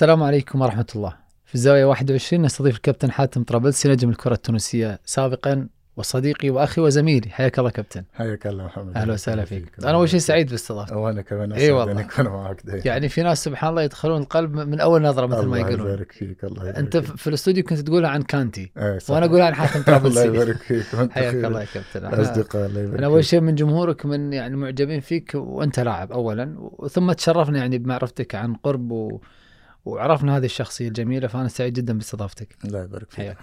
السلام عليكم ورحمة الله. في الزاوية 21 نستضيف الكابتن حاتم طرابلسي نجم الكرة التونسية سابقا وصديقي وأخي وزميلي. حياك الله كابتن. حياك الله محمد. أهلا وسهلا فيك. أنا أول شيء سعيد باستضافتك وأنا كمان إي والله. أكون معك دايما يعني في ناس سبحان الله يدخلون القلب من أول نظرة مثل ما الله يقولون. يبارك فيك الله يبارك أنت. في الاستوديو كنت تقولها عن كانتي. إيه،. وأنا اقولها عن حاتم الله طرابلسي يبارك فيك حياك. الله يا كابتن. أنا- أصدقاء الله يبارك أنا أول. شيء من جمهورك من يعني معجبين فيك وأنت لاعب اولا. وثم تشرفنا يعني بمعرفتك عن قرب و... وعرفنا هذه الشخصية الجميلة فأنا سعيد جدا باستضافتك. الله يبارك فيك.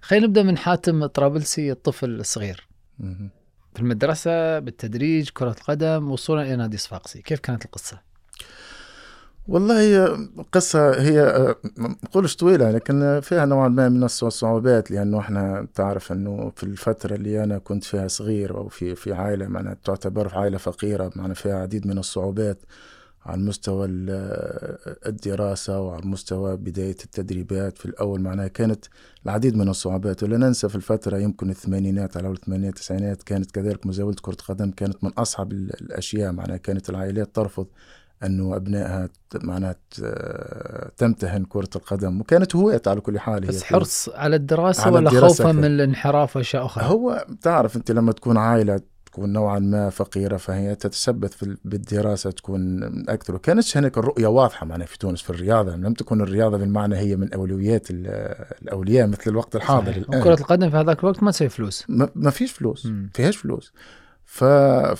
خلينا نبدأ من حاتم طرابلسي الطفل الصغير. في المدرسة بالتدريج كرة القدم وصولا إلى نادي صفاقسي. كيف كانت القصة؟ والله هي قصة هي ما نقولش طويلة لكن فيها نوعا ما من الصعوبات لأنه إحنا تعرف أنه في الفترة اللي أنا كنت فيها صغير أو في في عائلة معناها تعتبر عائلة فقيرة معناها فيها عديد من الصعوبات. على مستوى ال- الدراسة وعلى مستوى بداية التدريبات في الأول معناها كانت العديد من الصعوبات. ولا ننسى في الفترة يمكن الثمانينات على الثمانينات التسعينات كانت كذلك مزاولة كرة القدم كانت من أصعب ال- الأشياء معناها. كانت العائلات ترفض أنه أبنائها ت- معناها تمتهن كرة القدم. وكانت هواية على كل حال بس حرص على الدراسة على ولا الدراسة. خوفا. من الانحراف وأشياء أخرى؟ هو تعرف أنت لما تكون عائلة تكون نوعا ما فقيرة فهي تتشبث بالدراسة تكون أكثر. وكانتش هناك الرؤية واضحة معناها في تونس في الرياضة لم تكن الرياضة بالمعنى هي من أولويات ال- الأولياء مثل الوقت الحاضر صحيح. الآن. وكرة القدم في هذاك الوقت ما تسوي فلوس. ما ما فيش فلوس. مم. فيهاش فلوس. ف...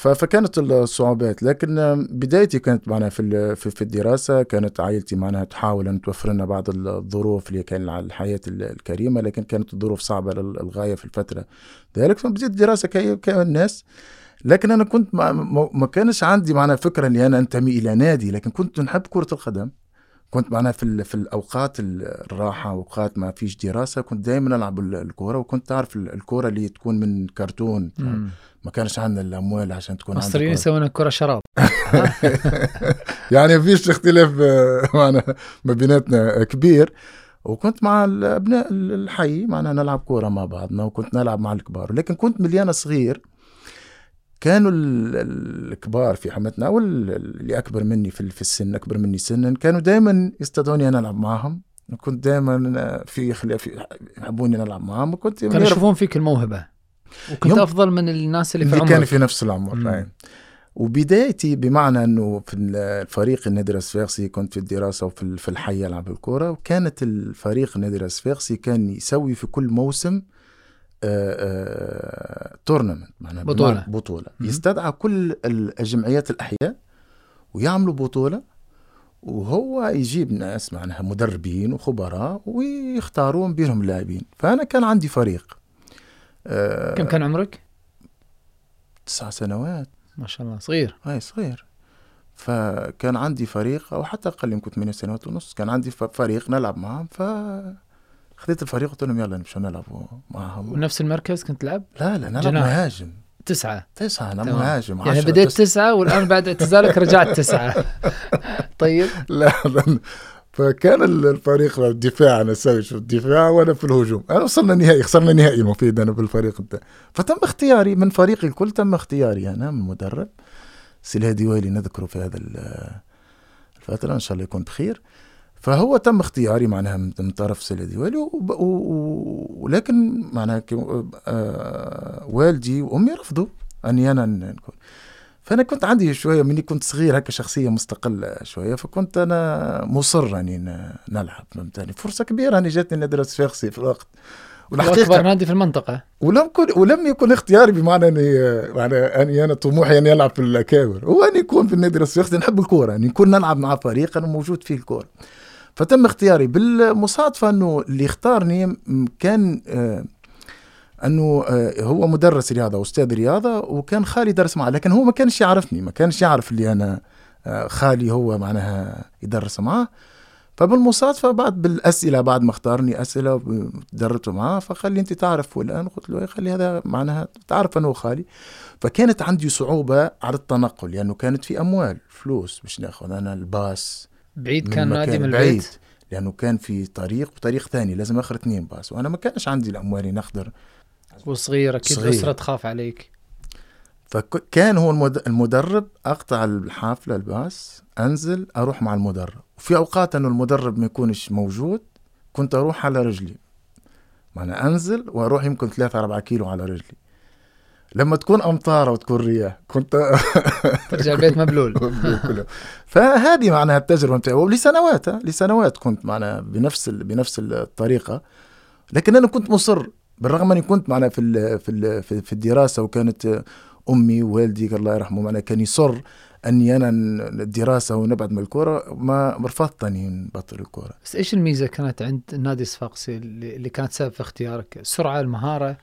فكانت الصعوبات. لكن بدايتي كانت معنا في في, الدراسة كانت عائلتي معناها تحاول أن توفر لنا بعض الظروف اللي كان على الحياة ال- الكريمة لكن كانت الظروف صعبة لل- للغاية في الفترة ذلك. فبديت الدراسة كالناس لكن أنا كنت ما, ما كانش عندي معناها فكرة إني أنا أنتمي إلى نادي لكن كنت نحب كرة القدم. كنت معناها في في الأوقات ال- الراحة أوقات ما فيش دراسة كنت دائما ألعب ال- الكورة وكنت تعرف ال- الكورة اللي تكون من كرتون. ما كانش عندنا الأموال عشان تكون المصريين يسوون كره شراب. يعني فيش اختلاف آه، معنا ما بيناتنا كبير. وكنت مع الأبناء الحي معنا نلعب كورة مع بعضنا وكنت نلعب مع الكبار. لكن كنت مليانة صغير. كانوا ال- ال- الكبار في حمتنا أو ال- اللي أكبر مني في في السن أكبر مني سنا كانوا دائما يستدعوني أنا ألعب معهم كنت دائما في خلاف يحبوني نلعب معهم وكنت كانوا يشوفون فيك الموهبة. وكنت أفضل من الناس اللي في اللي كان عمرك في نفس العمر. أي. وبدايتي بمعنى إنه في الفريق النادي الصفاقسي كنت في الدراسة وفي في الحي العب الكورة وكانت الفريق النادي الصفاقسي كان يسوي في كل موسم تورنمنت معناها بطولة. بمعنى بطولة مم. يستدعى كل ال- الجمعيات الأحياء ويعملوا بطولة وهو يجيب ناس معناها مدربين وخبراء ويختارون بينهم لاعبين فأنا كان عندي فريق آه، كم كان عمرك؟ تسع سنوات. ما شاء الله صغير. هاي صغير. فكان عندي فريق أو حتى أقل يمكن 8 سنوات ونص كان عندي فريق نلعب معهم ف خذيت الفريق قلت لهم يلا نمشوا نلعبوا معهم ونفس المركز كنت تلعب؟ لا لا نلعب جناح. مهاجم. تسعة. تسعة أنا تمام. مهاجم يعني بديت بس- تسعة والآن بعد اعتزالك رجعت تسعة. طيب. لا لا. فكان ال- الفريق الدفاع أنا أسوي شو الدفاع وأنا في الهجوم. أنا وصلنا نهائي خسرنا نهائي المفيد أنا بالفريق ده. فتم اختياري من فريقي الكل تم اختياري أنا من مدرب سلهادي ويلي نذكره في هذا ال- الفترة إن شاء الله يكون بخير. فهو تم اختياري معناها من طرف سلهادي ويلي وب- و- و- ولكن معناها آه، والدي وأمي رفضوا اني أنا نكون فأنا كنت عندي شوية مني كنت صغير هكا شخصية مستقلة شوية فكنت أنا مصر اني ن- نلعب فهمتني؟ فرصة كبيرة أني جاتني ندرس فيخسي في الوقت. والحقيقة نادي في المنطقة. ولم يكن ولم يكن اختياري بمعنى أني معنى أني أنا طموحي أني ألعب في الاكابر هو اني يكون في النادي الرسفيخسي نحب الكورة اني نكون نلعب مع فريق أنا موجود فيه الكورة. فتم اختياري بالمصادفة أنه اللي اختارني كان آه، أنه آه، هو مدرس رياضة أستاذ رياضة وكان خالي درس معه لكن هو ما كانش يعرفني ما كانش يعرف اللي أنا آه، خالي هو معناها يدرس معاه فبالمصادفة بعد بالأسئلة بعد ما اختارني أسئلة دربت معاه فقال لي أنت تعرف فلان؟ قلت له خلي هذا معناها تعرف انه خالي فكانت عندي صعوبة على التنقل لأنه كانت في أموال فلوس باش ناخذ أنا الباص بعيد كان نادي من بعيد. البيت؟ لأنه كان في طريق وطريق ثاني لازم آخر اثنين باص. وأنا ما كانش عندي الأموال نقدر وصغير أكيد صغير. الأسرة تخاف عليك. فكان هو المد- المدرب أقطع الحافلة الباص أنزل أروح مع المدرب. وفي أوقات إنه المدرب ما يكونش موجود كنت أروح على رجلي. معنى أنزل وأروح يمكن 3 4 كيلو على رجلي. لما تكون امطار وتكون رياح كنت ترجع البيت مبلول. فهذه معناها التجربة نتاعي ولسنوات لسنوات كنت معناها بنفس بنفس الطريقة. لكن أنا كنت مصر بالرغم اني كنت معنا في ال في ال في الدراسة وكانت أمي ووالدي الله يرحمه معنا كان يصر أني أنا الدراسة ونبعد من الكورة ما رفضت اني نبطل الكورة. بس إيش الميزة كانت عند النادي الصفاقسي اللي اللي كانت سبب في اختيارك؟ السرعه، المهارة،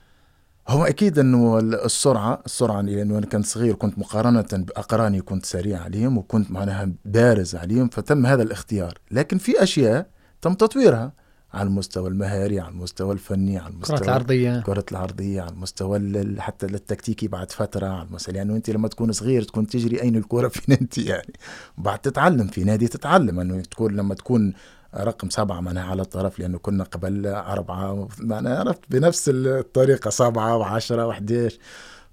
هو أكيد إنه السرعة السرعة لأنه أنا كنت صغير كنت مقارنة بأقراني كنت سريع عليهم وكنت معناها بارز عليهم فتم هذا الاختيار. لكن في أشياء تم تطويرها. على المستوى المهاري على المستوى الفني على المستوى الكرات العرضية. الكرة العرضية على المستوى ال- حتى التكتيكي بعد فترة على المستوى يعني أنت لما تكون صغير تكون تجري أين الكرة؟ فين أنت يعني؟ بعد تتعلم في نادي تتعلم أنه تكون لما تكون رقم سبعة معناها على الطرف لأنه كنا قبل أربعة معناها عرفت بنفس الطريقة سبعة وعشرة وحديش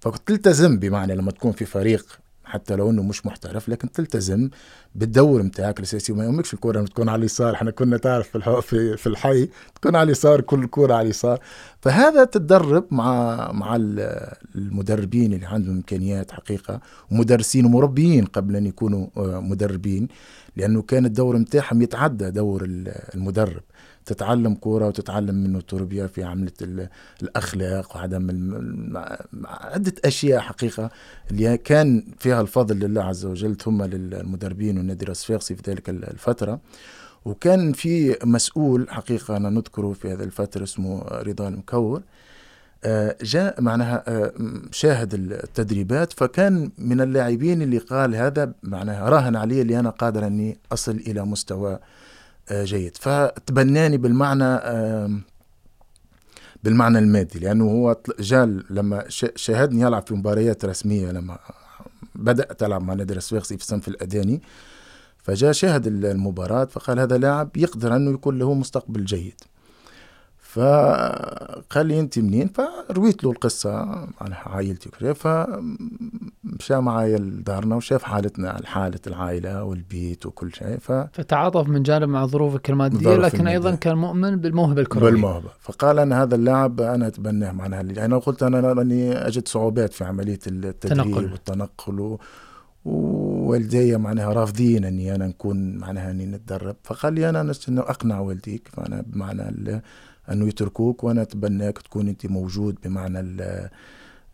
فكنت تلتزم بمعنى لما تكون في فريق حتى لو إنه مش محترف لكن تلتزم بالدور نتاعك الأساسي وما يهمكش الكوره إنه تكون على اليسار إحنا كنا تعرف في. في, الحي تكون على اليسار كل كوره على اليسار فهذا تتدرب مع مع ال- المدربين اللي عندهم إمكانيات حقيقة ومدرسين ومربيين قبل أن يكونوا آه، مدربين لأنه كان الدور نتاعهم يتعدى دور ال- المدرب. تتعلم كوره وتتعلم منه التربية في عملة ال- الأخلاق وعدم عدة أشياء حقيقة اللي كان فيها الفضل لله عز وجل ثم للمدربين والنادي الصفاقسي في ذلك ال- الفترة. وكان في مسؤول حقيقة أنا نذكره في هذه الفترة اسمه رضا المكور آه، جاء معناها آه، شاهد التدريبات فكان من اللاعبين اللي قال هذا معناها راهن علي اللي أنا قادر أني أصل إلى مستوى آه، جيد. فتبناني بالمعنى بالمعنى المادي لأنه هو جال لما شاهدني يلعب في مباريات رسمية لما بدأت ألعب مع نادي الصفاقسي في الصنف الأداني. فجاء شاهد المباراة فقال هذا لاعب يقدر أنه يكون له مستقبل جيد فقال لي أنت منين فرويت له القصة عن عائلتي وكذا فمشى معايا لدارنا وشاف حالتنا حالة العائلة والبيت وكل شيء ف فتعاطف من جانب مع ظروفك الماديه لكن المادية. أيضا كان مؤمن بالموهبة الكروية بالموهبة فقال أنا هذا اللاعب أنا أتبناه معناها أنا قلت أنا راني أجد صعوبات في عملية التدريب تنقل. والتنقل و... ووالدي معناها رافضين إني أنا نكون معناها إني نتدرب فقال لي أنا إنه أقنع والديك فأنا بمعنى. أنه يتركوك وأنا أتبناك تكون أنت موجود بمعنى.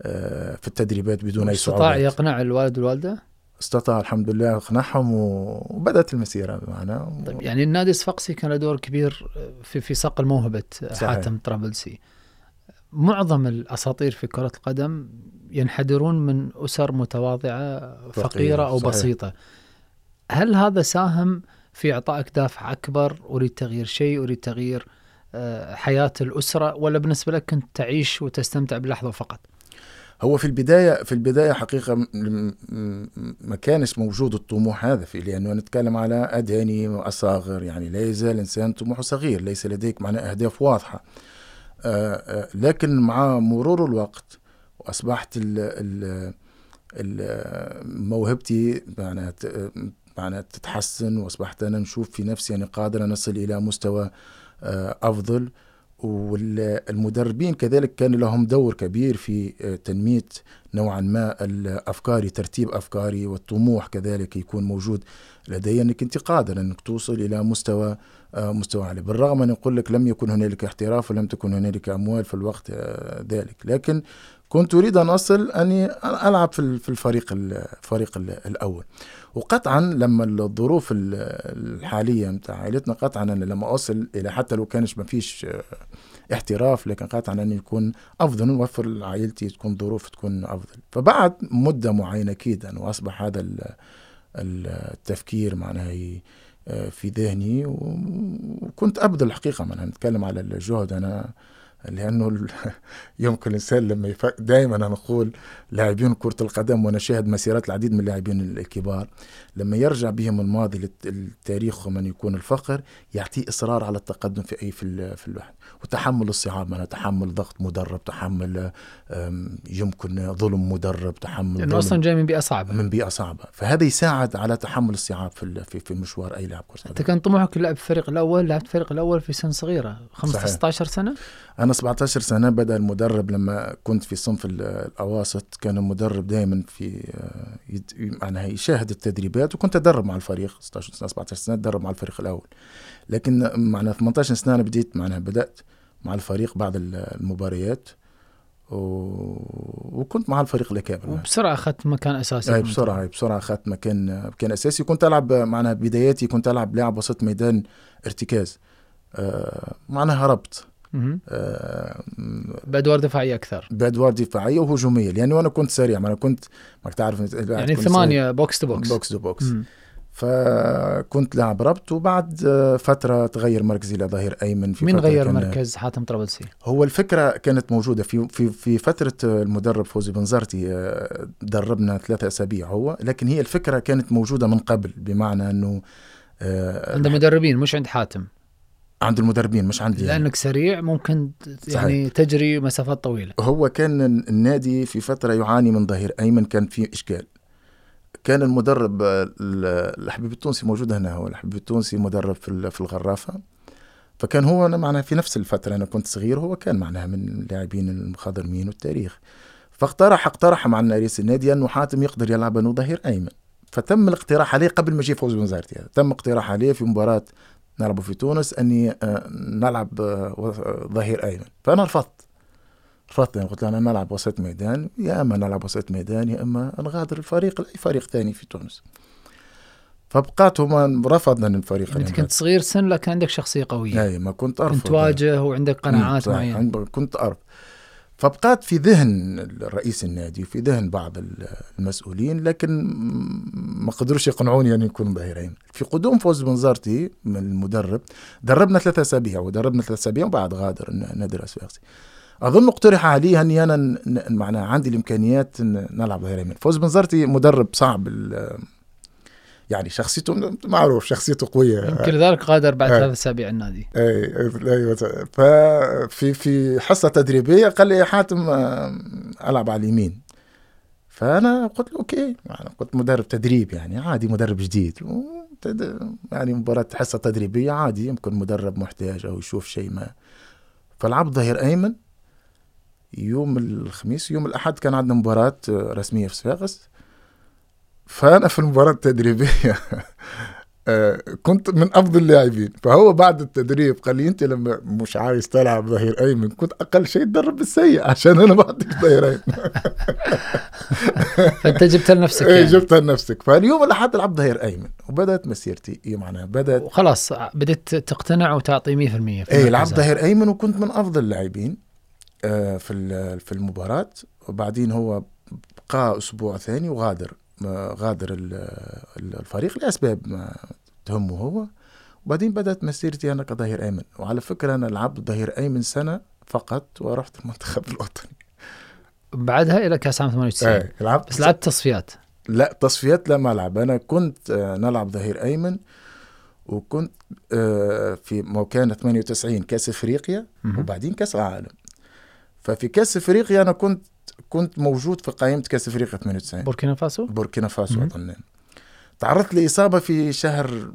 آه، في التدريبات بدون أي استطاع صعوبات يقنع الوالد والوالدة استطاع الحمد لله أقنعهم وبدأت المسيرة بمعنى طيب يعني النادي الصفاقسي كان له دور كبير في في صقل موهبه صحيح. حاتم طرابلسي معظم الأساطير في كرة القدم ينحدرون من أسر متواضعة فقيره, فقيرة، أو صحيح. بسيطة. هل هذا ساهم في إعطائك دافع أكبر؟ أريد تغيير شيء؟ أريد تغيير آه، حياة الأسرة؟ ولا بالنسبة لك كنت تعيش وتستمتع باللحظة فقط؟ هو في البداية في البداية حقيقة ما كانش موجود الطموح هذا في لأنه نتكلم على أداني وأصاغر يعني لا يزال إنسان طموحه صغير ليس لديك معنى أهداف واضحة. آه، آه، لكن مع مرور الوقت وأصبحت ال ال ال- موهبتي معناها تتحسن وأصبحت أنا نشوف في نفسي أني قادر أن أصل إلى مستوى آه، أفضل. والمدربين كذلك كان لهم دور كبير في آه، تنمية نوعا ما الأفكاري ترتيب أفكاري والطموح كذلك يكون موجود لدي أنك أنت قادر أنك توصل إلى مستوى آه، مستوى عالي. بالرغم أن يقول لك لم يكن هنالك احتراف ولم تكن هنالك أموال في الوقت ذلك. لكن كنت أريد أن أصل أني ألعب في ال- في الفريق الفريق ال- الأول. وقطعا لما الظروف ال- الحالية متاع عائلتنا قطعا أنا لما أصل إلى حتى لو كانش ما فيش آه، احتراف لكن قطعا أني يكون أفضل نوفر لعائلتي تكون ظروف تكون أفضل. فبعد مدة معينة أكيد أنا واصبح هذا ال- ال- التفكير معناها ي- آه، في ذهني وكنت أبذل الحقيقة معناها. نتكلم على الجهد أنا لأنه يمكن الانسان لما يف... دائما أنا أقول لاعبين كرة القدم وأنا شاهد مسيرات العديد من اللاعبين الكبار لما يرجع بهم الماضي للتاريخ ومن يكون الفقر يعطيه إصرار على التقدم في أي في في الواحد. وتحمل الصعاب معناها تحمل ضغط مدرب تحمل يمكن ظلم مدرب تحمل لأنه أصلا جاي من بيئة صعبة. من بيئة صعبة. فهذا يساعد على تحمل الصعاب في في, في مشوار أي لاعب كرة أنت قدم. كان طموحك في الفريق الأول لعبت الفريق الأول في سن صغيرة 15 صحيح. 16 سنة؟ أنا 17 سنة بدأ المدرب لما كنت في صنف ال- الأواسط كان المدرب دائما في آه، يد- معناها يشاهد التدريبات وكنت أدرب مع الفريق 16 سنة 17 سنة أدرب مع الفريق الأول. لكن معناها 18 سنة أنا بديت معناها بدأت مع الفريق بعد ال- المباريات و... وكنت مع الفريق الاكابر وبسرعة أخذت مكان أساسي أي بسرعة بسرعة أخذت مكان مكان أساسي. كنت ألعب معناها بداياتي كنت ألعب لاعب وسط ميدان ارتكاز آه معناها هربت. آه بأدوار دفاعية أكثر. بأدوار دفاعية وهجومية لأنه أنا كنت سريع ما أنا كنت ما تعرف يعني ثمانية box to box box to box مم. فكنت لاعب ربط وبعد آه، فترة تغير مركزي إلى ظهير أيمن في مين غير مركز؟ حاتم طرابلسي؟ هو الفكرة كانت موجودة في في في فترة آه، المدرب فوزي بنزرتي آه، دربنا ثلاثة أسابيع هو لكن هي الفكرة كانت موجودة من قبل بمعنى أنه عند مدربين مش عند حاتم. عند المدربين مش عندي. يعني. لأنك سريع ممكن يعني تجري مسافات طويلة. هو كان النادي في فترة يعاني من ظهير أيمن كان فيه إشكال. كان المدرب آه، ال- الحبيب التونسي موجود هنا هو الحبيب التونسي مدرب في ال- في الغرافة. فكان هو أنا معناها في نفس الفترة أنا كنت صغير هو كان معناها من اللاعبين المخضرمين والتاريخ. فاقترح اقترح مع رئيس النادي أنه حاتم يقدر يلعب أنه ظهير أيمن. فتم الاقتراح عليه قبل ما يجي فوزي البنزرتي هذا. تم اقتراح عليه في مباراة نلعب في تونس أني آه، نلعب آه، ظهير أيمن. فأنا رفضت. رفضت يعني قلت له أنا نلعب وسط ميدان يا إما نلعب وسط ميدان يا إما نغادر الفريق لاي فريق ثاني في تونس. فبقات هما رفضنا الفريق يعني أنت كنت صغير سن لكن عندك شخصية قوية. أي ما كنت أرفض. كنت تواجه وعندك قناعات مم، معينة. كنت أرفض. فبقات في ذهن رئيس النادي وفي ذهن بعض ال- المسؤولين لكن ما قدروش يقنعوني أن يكون ظهيرين في قدوم فوز بن زارتي من المدرب دربنا ثلاثة أسابيع ودربنا ثلاثة أسابيع وبعد غادر النادي الاسواقسي أظن اقترح علي أني أنا معناها عندي الإمكانيات ان نلعب ظهير يمين فوز بن زارتي مدرب صعب يعني شخصيته معروف شخصيته قوية. يمكن لذلك غادر بعد آه. ثلاث أسابيع النادي. اي أيوه ففي في حصة تدريبية قال لي يا حاتم آه، ألعب على اليمين. فأنا قلت له أوكي. يعني كنت مدرب تدريب يعني عادي مدرب جديد. يعني مباراة حصة تدريبية عادي يمكن مدرب محتاج أو يشوف شيء ما. فلعبت ظهير أيمن. يوم الخميس يوم الأحد كان عندنا مباراة آه، رسمية في صفاقس فأنا في المباراة التدريبية آه، كنت من أفضل اللاعبين. فهو بعد التدريب قال لي أنت لما مش عايز تلعب ظهير أيمن كنت أقل شيء تدرب بالسيء عشان أنا بعطيك ظهير أيمن. فأنت جبت لنفسك إيه يعني. جبتها لنفسك. فاليوم الاحد لعبت ظهير أيمن وبدأت مسيرتي. إيه معناها؟ بدأت وخلاص بديت تقتنع وتعطي 100% في إيه المركز لعبت. ظهير أيمن وكنت من أفضل اللاعبين آه، في في المباراة. وبعدين هو بقى أسبوع ثاني وغادر. غادر ال- ال- الفريق لأسباب ما تهمه هو. وبعدين بدأت مسيرتي أنا كظهير أيمن. وعلى فكرة أنا لعبت ظهير أيمن سنة فقط ورحت المنتخب الوطني. بعدها إلى كأس عام 98 إيه لعبت بس لعبت تصفيات. لا تصفيات لا ما العب أنا كنت آه، نلعب ظهير أيمن وكنت آه، في مو كان 98 كأس إفريقيا. وبعدين كأس العالم. ففي كأس إفريقيا أنا كنت كنت موجود في قائمة كأس أفريقيا 98 بوركينا فاسو؟ بوركينا فاسو. أظن. تعرضت لإصابة في شهر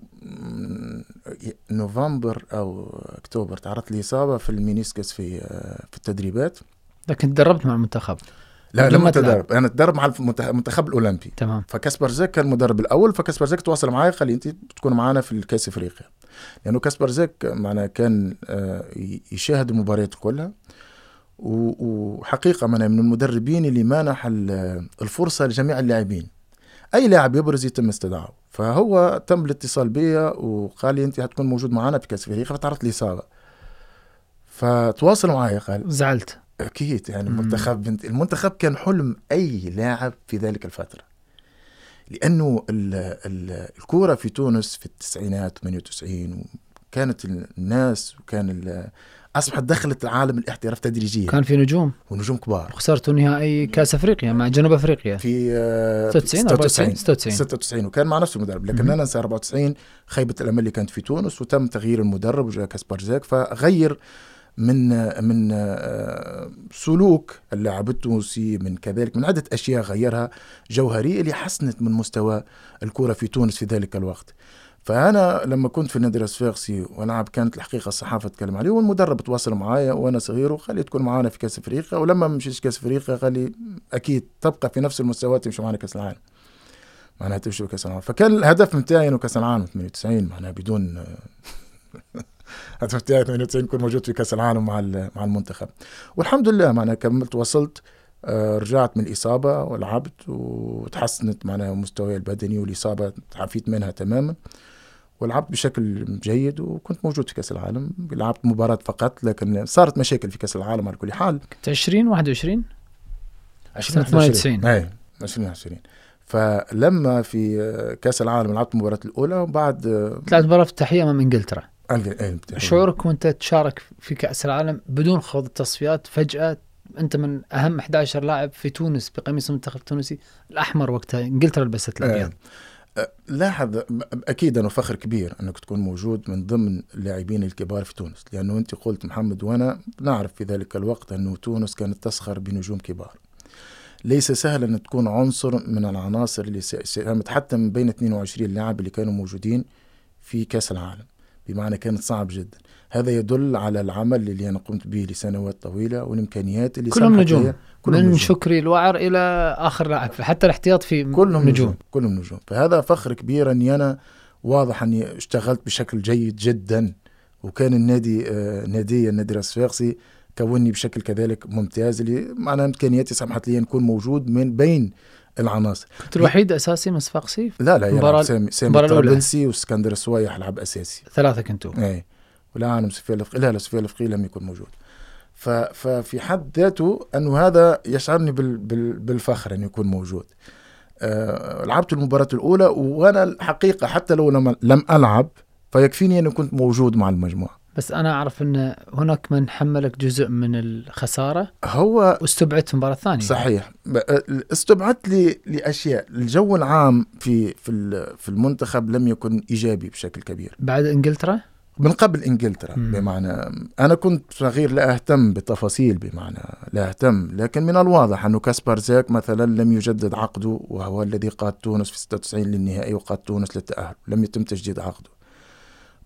نوفمبر أو أكتوبر. تعرضت لإصابة في ال meniscus في آه، في التدريبات. لكن تدربت مع المنتخب. لا لما تلعب. تدرب أنا أتدرب مع المنتخ- المنتخب الأولمبي. تمام. فكاسبرزاك كان المدرب الأول. فكاسبرزاك تواصل معي قال لي أنت بتكون معنا في الكأس أفريقيا. لأنه كاسبر زيك معنا كان آه، يشاهد المباريات كلها. وحقيقة من من المدربين اللي مانح ال- الفرصة لجميع اللاعبين. أي لاعب يبرز يتم استدعائه فهو تم الاتصال بي وقال لي أنت هتكون موجود معنا في كاس أفريقيا. فتعرضت لي اصابه فتواصل معي قال. زعلت. أكيد يعني. المنتخب المنتخب كان حلم أي لاعب في ذلك الفترة. لأنه ال ال الكورة في تونس في التسعينات 98 كانت الناس وكان أصبحت دخلت العالم الاحتراف تدريجيا. كان في نجوم. ونجوم كبار. خسرتوا نهائي كأس أفريقيا مع جنوب أفريقيا. في آه، 96 94 96 96 وكان مع نفس المدرب. لكن. أنا ننسى 94 خيبة الأمل اللي كانت في تونس وتم تغيير المدرب وجاء كاسبار زاك فغير من من آه، سلوك اللاعب التونسي من كذلك من عدة أشياء غيرها جوهرية اللي حسنت من مستوى الكرة في تونس في ذلك الوقت. فأنا لما كنت في النادي الصفاقسي والعب كانت الحقيقة الصحافة تتكلم عليه والمدرب تواصل معايا وأنا صغير وقال لي تكون معانا في كأس أفريقيا ولما مشيت كأس أفريقيا قال لي أكيد تبقى في نفس المستوى تمشي معنا كأس العالم. معناها تمشي بكأس العالم. فكان الهدف نتاعي إنه كأس العالم 98 معناها بدون الهدف نتاعي 98 يكون موجود في كأس العالم مع مع المنتخب. والحمد لله معناها كملت وصلت آه، رجعت من الإصابة ولعبت وتحسنت معناها مستواي البدني والإصابة تعافيت منها تماما. ولعبت بشكل جيد وكنت موجود في كأس العالم لعبت مباراة فقط لكن صارت مشاكل في كأس العالم على كل حال. كنت 20 21 سنة 98. اي 2020 فلما في كأس العالم لعبت المباراة الأولى وبعد طلعت مباراة افتتاحية أمام إنجلترا. إيه، شعورك وأنت تشارك في كأس العالم بدون خوض التصفيات فجأة أنت من أهم 11 لاعب في تونس بقميص المنتخب التونسي الأحمر وقتها إنجلترا لبست الأبيض. آه، لاحظ أكيد أنه فخر كبير أنك تكون موجود من ضمن اللاعبين الكبار في تونس لأنه أنت قلت محمد وأنا نعرف في ذلك الوقت أنه تونس كانت تسخر بنجوم كبار. ليس سهل أن تكون عنصر من العناصر اللي ساهمت حتى من بين 22 لاعب اللي كانوا موجودين في كأس العالم بمعنى كانت صعب جدا. هذا يدل على العمل اللي أنا قمت به لسنوات طويلة والإمكانيات اللي كلهم نجوم. كلهم من نجوم. شكري الوعر إلى آخر لاعب حتى الاحتياط في كلهم نجوم. نجوم كلهم نجوم. فهذا فخر كبير أني أنا واضح أني اشتغلت بشكل جيد جدا وكان النادي آه نادي النادي الصفاقسي كوني بشكل كذلك ممتاز اللي معناها إمكانياتي سمحت لي نكون موجود من بين العناصر. كنت الوحيد أساسي من صفاقسي لا لا يلعب سامي سامي. الطرابلسي وإسكندر السوايح لعب أساسي. ثلاثة كنتوا. اي ولا عالم سفيان الفقي لا لا سفيان الفقي لم يكن موجود. ففي حد ذاته أنه هذا يشعرني بال... بال... بالفخر انه يكون موجود. آه... لعبت المباراة الأولى وأنا الحقيقة حتى لو لم, لم ألعب فيكفيني أني كنت موجود مع المجموعة. بس أنا أعرف أن هناك من حملك جزء من الخسارة هو واستبعدت المباراة الثانية. صحيح. استبعدت لي لأشياء. الجو العام في في ال- في المنتخب لم يكن إيجابي بشكل كبير. بعد إنجلترا؟ من قبل إنجلترا مم. بمعنى أنا كنت صغير لا أهتم بالتفاصيل بمعنى لا أهتم لكن من الواضح أنه كاسبار زاك مثلا لم يجدد عقده وهو الذي قاد تونس في 96 للنهائي وقاد تونس للتأهل لم يتم تجديد عقده.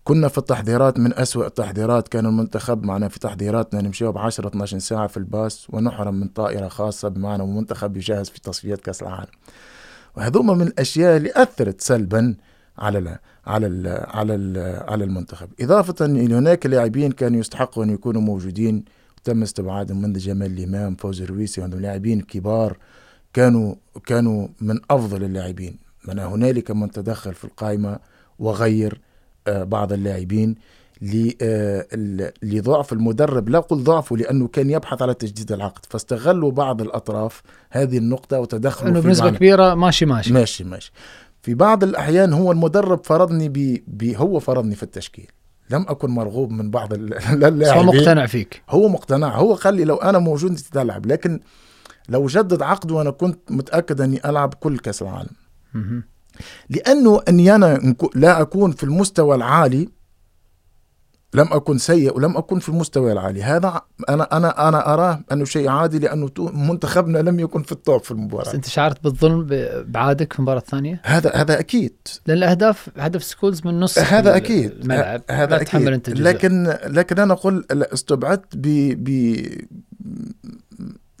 كنا في التحضيرات من أسوأ التحضيرات كان المنتخب معنا في تحضيراتنا نمشيو ب 10 12 ساعة في الباص ونحرم من طائرة خاصة بمعنى المنتخب يجهز في تصفيات كأس العالم. وهذوما من الأشياء اللي أثرت سلبا على ال على ال على ال على المنتخب. إضافة إلى هناك لاعبين كانوا يستحقوا أن يكونوا موجودين وتم استبعادهم من جمال الإمام فوزي الرويسي وعندهم لاعبين كبار كانوا كانوا من أفضل اللاعبين. من هنالك من تدخل في القائمة وغير آه، بعض اللاعبين ل- آه، لضعف المدرب. لا أقول ضعفه لأنه كان يبحث على تجديد العقد. فاستغلوا بعض الأطراف هذه النقطة وتدخلوا بنسبة معنى- كبيرة ماشي ماشي. ماشي ماشي. في بعض الأحيان هو المدرب فرضني ب... ب... هو فرضني في التشكيل. لم أكن مرغوب من بعض ال- بس هو اللاعبين مقتنع فيك. هو مقتنع. هو قال لي لو أنا موجود تلعب لكن لو جدد عقده وأنا كنت متأكد أني ألعب كل كأس العالم. أني أنا نكو- لا أكون في المستوى العالي لم أكن سيء ولم أكن في المستوى العالي. هذا أنا أنا أنا أراه أنه شيء عادي لأنه تو- منتخبنا لم يكن في ال top في بس المباراه أنت شعرت بالظلم بعادك في المباراة الثانية؟ هذا هذا أكيد. لأن الأهداف هدف سكولز من نص هذا أكيد. الملعب هذا أكيد. أنت جزء. لكن لكن أنا أقول لا، استبعدت ب ب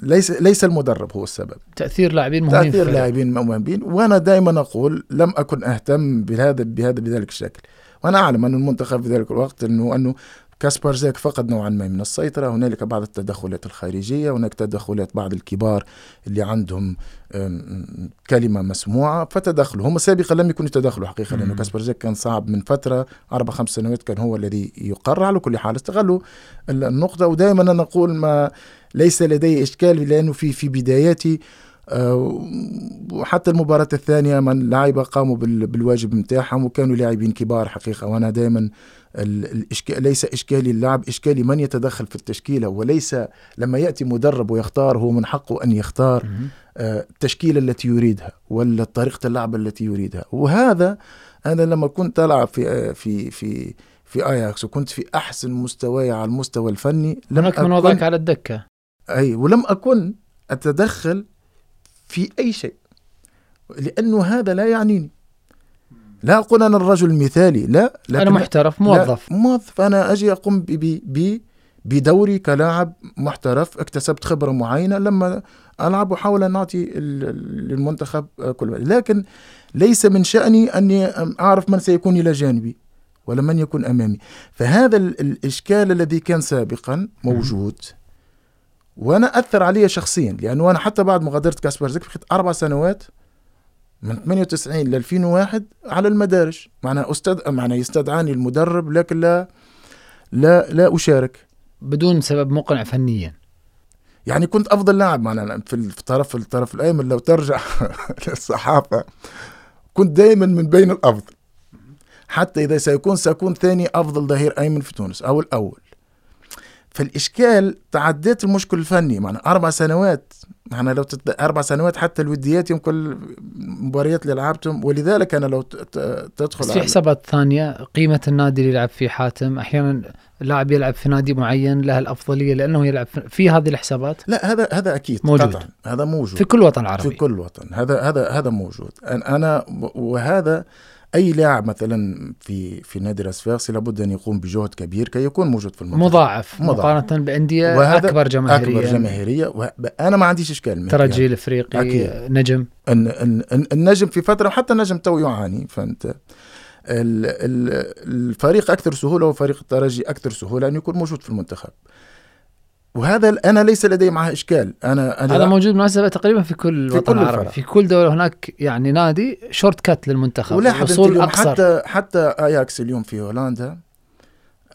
ليس ليس المدرب هو السبب. تأثير لاعبين مهمين تأثير لاعبين مهمين. وأنا دائما أقول لم أكن أهتم بهذا بهذا بذلك الشكل. وأنا اعلم ان المنتخب في ذلك الوقت انه انه كاسبر زاك فقد نوعا ما من السيطرة. هنالك بعض التدخلات الخارجية هناك تدخلات بعض الكبار اللي عندهم أم، كلمة مسموعة فتدخلوا هم سابقا لم يكونوا يتدخلوا حقيقة لأنه مم. كاسبر زاك كان صعب من فترة أربع خمس سنوات كان هو الذي يقرر. على كل حال استغلوا النقطة. ودائما أنا أقول ما ليس لدي إشكال لأنه في في بداياتي وحتى المباراة الثانية من لعيبة قاموا بال- بالواجب متاعهم وكانوا لاعبين كبار حقيقة. وأنا دائما الإشكال ليس إشكالي اللعب إشكالي من يتدخل في التشكيلة وليس لما يأتي مدرب ويختار هو من حقه أن يختار. آه، التشكيلة التي يريدها ولا طريقة اللعب التي يريدها. وهذا أنا لما كنت ألعب في آه، في في في آياكس وكنت في أحسن مستواي على المستوى الفني لم هناك من وضعك على الدكة. أي ولم أكن أتدخل في أي شيء. لأنه هذا لا يعنيني. لا أقول أنا الرجل المثالي لا أنا لكن محترف لا، موظف. موظف. أنا أجي أقوم ب ب ب بدوري كلاعب محترف اكتسبت خبرة معينة لما ألعب واحاول أن أعطي ال- للمنتخب كل لكن ليس من شأني أني أعرف من سيكون إلى جانبي ولا من يكون أمامي. فهذا ال- الإشكال الذي كان سابقا موجود. وأنا اثر علي شخصيا لأنه أنا حتى بعد مغادرة كاسبرزك بقيت أربع سنوات من 98 ل 2001 على المدارج معناها استد معناها يستدعاني المدرب لكن لا لا لا أشارك. بدون سبب مقنع فنيا. يعني كنت أفضل لاعب معناها في الطرف في الطرف الأيمن لو ترجع للصحافة كنت دائما من بين الأفضل. حتى إذا سيكون سأكون ثاني أفضل ظهير أيمن في تونس أو الأول. فالإشكال تعديت المشكل الفني معنا أربع سنوات معنا لو تت... أربع سنوات حتى الوديات يمكن المباريات اللي لعبتهم ولذلك أنا لو ت... تدخل في على- حسابات ثانية قيمة النادي اللي يلعب فيه حاتم أحيانا اللاعب يلعب في نادي معين له الأفضلية لأنه يلعب في, في هذه الحسابات؟ لا هذا هذا أكيد موجود. قطعا هذا موجود. في كل وطن في عربي كل وطن هذا هذا هذا موجود. أنا وهذا أي لاعب مثلا في في نادي الاسفاقسي لابد أن يقوم بجهد كبير كي يكون موجود في المنتخب مضاعف مضاعف. مقارنة بأندية أكبر جماهيريه أكبر جماهيرية. وه- أنا ما عنديش إشكال ترجي يعني. الافريقي أكيد. نجم. الن- الن- النجم في فترة وحتى النجم تو يعاني. ال- الفريق أكثر سهولة وفريق الترجي أكثر سهولة أن يكون موجود في المنتخب. وهذا أنا ليس لدي معه إشكال. أنا أنا هذا موجود بالمناسبة تقريبا في كل في وطن كل عربي الفرق. في كل دولة هناك يعني نادي shortcut للمنتخب ولاحظ وصول أقصر. حتى حتى اياكس اليوم في هولندا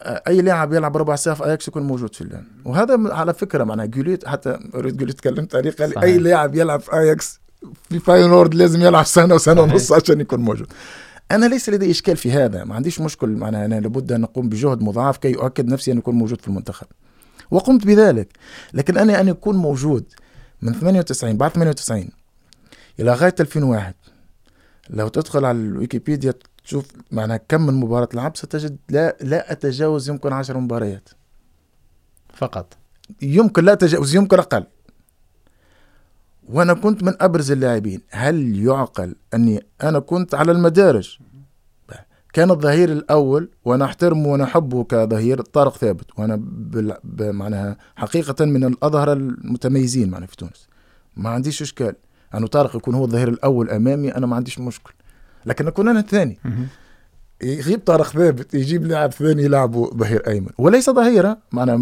أي لاعب يلعب ربع ساعة في اياكس يكون موجود في اللان وهذا على فكرة معناها جوليت حتى أريد جوليت قال لي صحيح. أي لاعب يلعب في اياكس في فاينورد لازم يلعب سنة وسنة. ونص عشان يكون موجود. أنا ليس لدي إشكال في هذا. ما عنديش مشكل معناها أنا لابد أن اقوم بجهد مضاعف كي أؤكد نفسي أن اكون موجود في المنتخب. وقمت بذلك. لكن أنا أن اكون موجود من 98 بعد 98 إلى غاية 2001 لو تدخل على الويكيبيديا تشوف معناها كم من مباراة لعب ستجد لا لا أتجاوز يمكن عشر مباريات. فقط. يمكن لا أتجاوز يمكن أقل. وأنا كنت من أبرز اللاعبين. هل يعقل أني أنا كنت على المدارج؟ كان الظهير الأول وأنا أحترمه وأنا أحبه كظهير طارق ثابت. وأنا معناها حقيقة من الأظهرة المتميزين معنا في تونس. ما عنديش إشكال. أنه طارق يكون هو الظهير الأول أمامي أنا ما عنديش مشكل. لكن أكون أنا الثاني. يغيب طارق ثابت يجيب لاعب ثاني يلعبه ظهير أيمن. وليس ظهيرا معنى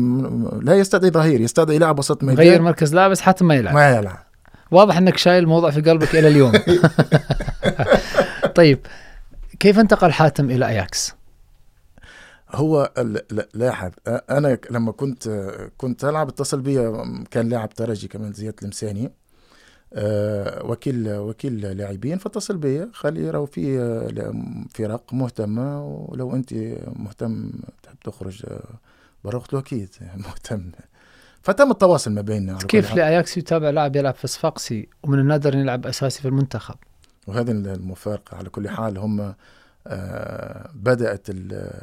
لا يستدعي ظهير يستدعي لاعب وسط غير ميدان مركز لاعب بس حتى ما يلعب. ما يلعب. واضح إنك شايل الموضوع في قلبك إلى اليوم. طيب كيف انتقل حاتم إلى أياكس؟ هو لاحظ أنا لما كنت كنت ألعب اتصل بي كان لاعب ترجي كمان زياد المساني وكيل وكيل لاعبين فاتصل بي قال لي راهو في فرق مهتمة ولو أنت مهتم تحب تخرج برا قلت له أكيد مهتم فتم التواصل ما بيننا كيف. لأياكس يتابع لاعب يلعب في صفاقسي ومن النادر يلعب أساسي في المنتخب؟ وهذه المفارقة على كل حال هم آه، بدأت ال-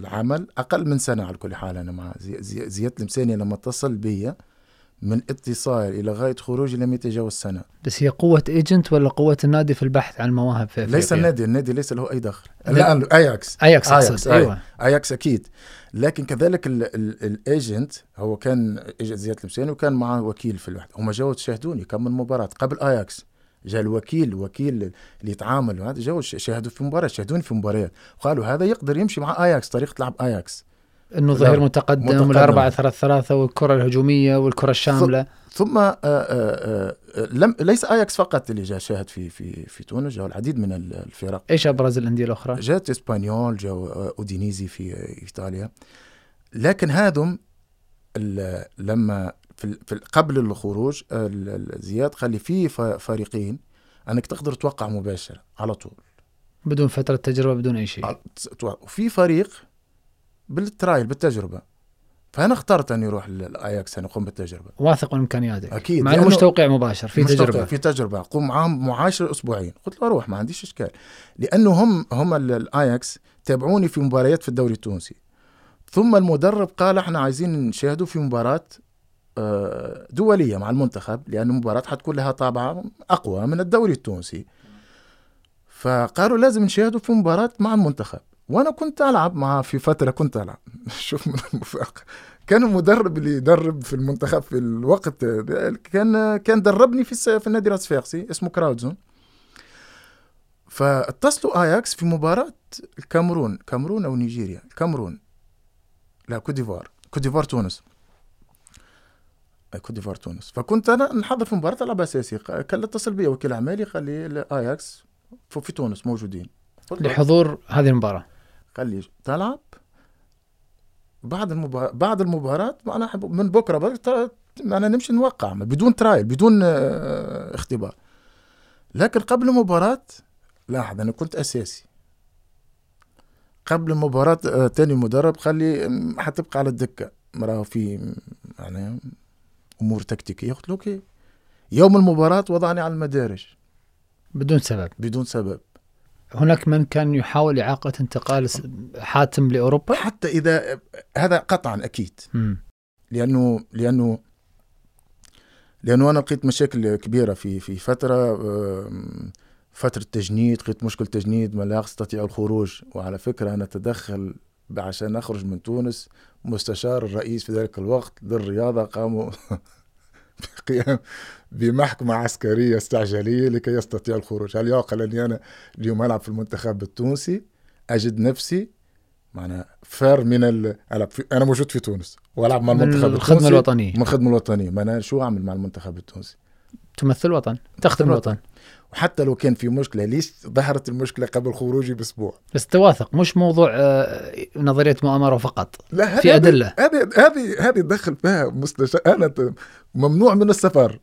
العمل أقل من سنة على كل حال أنا مع زي- زي- زياد المساني لما اتصل بي من اتصال إلى غاية خروجي لم يتجاوز سنة. بس هي قوة agent ولا قوة النادي في البحث عن المواهب في ليس؟ النادي النادي ليس له أي دخل. لا. الآن أياكس أياكس، أقصد أي. أيوه. أياكس أكيد. لكن كذلك ال- ال- ال agent هو كان زياد المساني وكان معه وكيل في الوحدة هم جاوا شاهدوني كم من مباراة قبل أياكس جاء الوكيل وكيل اللي يتعامل هذا جاوا شاهدوا في مباراة شاهدوني في مباريات وقالوا هذا يقدر يمشي مع آياكس طريقة لعب آياكس. إنه ظهير متقدم, متقدم. والأربعة ثلاثة ثلاثة والكرة الهجومية والكرة الشاملة. ثم آآ آآ لم ليس آياكس فقط اللي جاء شاهد في في في تونس جاء العديد من ال- الفرق. إيش ابرز الأندية الأخرى؟ جاءت إسبانيول جاء أودينيزي في إيطاليا. لكن هذم لما في, في قبل الخروج آه، زياد قال لي في فريقين أنك تقدر توقع مباشرة على طول. بدون فترة تجربة بدون أي شيء. وفي فريق بال trial بالتجربة. فأنا اخترت اني أروح للاياكس اني اقوم بالتجربة. واثق من امكانياتك أكيد، مع مش توقيع مباشر في تجربة. في تجربة. قوم معاهم معاشر أسبوعين. قلت له أروح ما عنديش إشكال. لأنه هم هم ال- الأياكس تابعوني في مباريات في الدوري التونسي. ثم المدرب قال إحنا عايزين نشاهدوا في مباراة آه، دولية مع المنتخب لأن المباراة حتكون لها طابع أقوى من الدوري التونسي. فقالوا لازم نشاهدوا في مباراة مع المنتخب. وأنا كنت ألعب مع في فترة كنت ألعب. شوف من المفارقه كان المدرب اللي يدرب في المنتخب في الوقت كان كان دربني في في النادي الصفاقسي اسمه كراودزون. فاتصلوا آياكس في مباراة الكاميرون كاميرون أو نيجيريا الكاميرون. لا كوت ديفوار. كوت ديفوار تونس. كوت ديفوار تونس. فكنت أنا نحضر في مباراة العب أساسي. كان اتصل بي وكيل اعمالي قال لي آياكس في تونس موجودين. لحضور هذه المباراة. قال لي تلعب. بعد المباراة بعد المباراة أنا أحب من بكرة بقى ترى أنا نمشي نوقع بدون trial بدون آه، اختبار. لكن قبل المباراة لاحظ أنا كنت أساسي. قبل المباراة آه، تاني مدرب قال لي حتبقى على الدكة. مراه في يعني أمور تكتيكية. قلت له أوكي. يوم المباراة وضعني على المدارج. بدون سبب. بدون سبب. هناك من كان يحاول إعاقة انتقال حاتم لأوروبا؟ حتى إذا هذا قطعا أكيد. مم. لأنه لأنه لأنه أنا لقيت مشاكل كبيرة في في فترة آم، فترة تجنيد لقيت مشكل تجنيد ما لا استطيع الخروج. وعلى فكرة أنا تدخل عشان اخرج من تونس مستشار الرئيس في ذلك الوقت للرياضة قاموا بقيام بمحكمة عسكرية استعجالية لكي يستطيع الخروج. هل يعقل أني أنا اليوم ألعب في المنتخب التونسي؟ أجد نفسي. معنا فار من ال... أنا موجود في تونس وألعب مع من المنتخب التونسي الوطنية. من الخدمة الوطنية. ما أنا شو أعمل مع المنتخب التونسي؟ تمثل الوطن تخدم الوطن. وحتى لو كان في مشكلة ليش ظهرت المشكلة قبل خروجي بأسبوع بس توافق مش موضوع آه، نظرية مؤامرة فقط لا في أدلة. هذه هذه هذه دخل فيها مستشار أنا ممنوع من السفر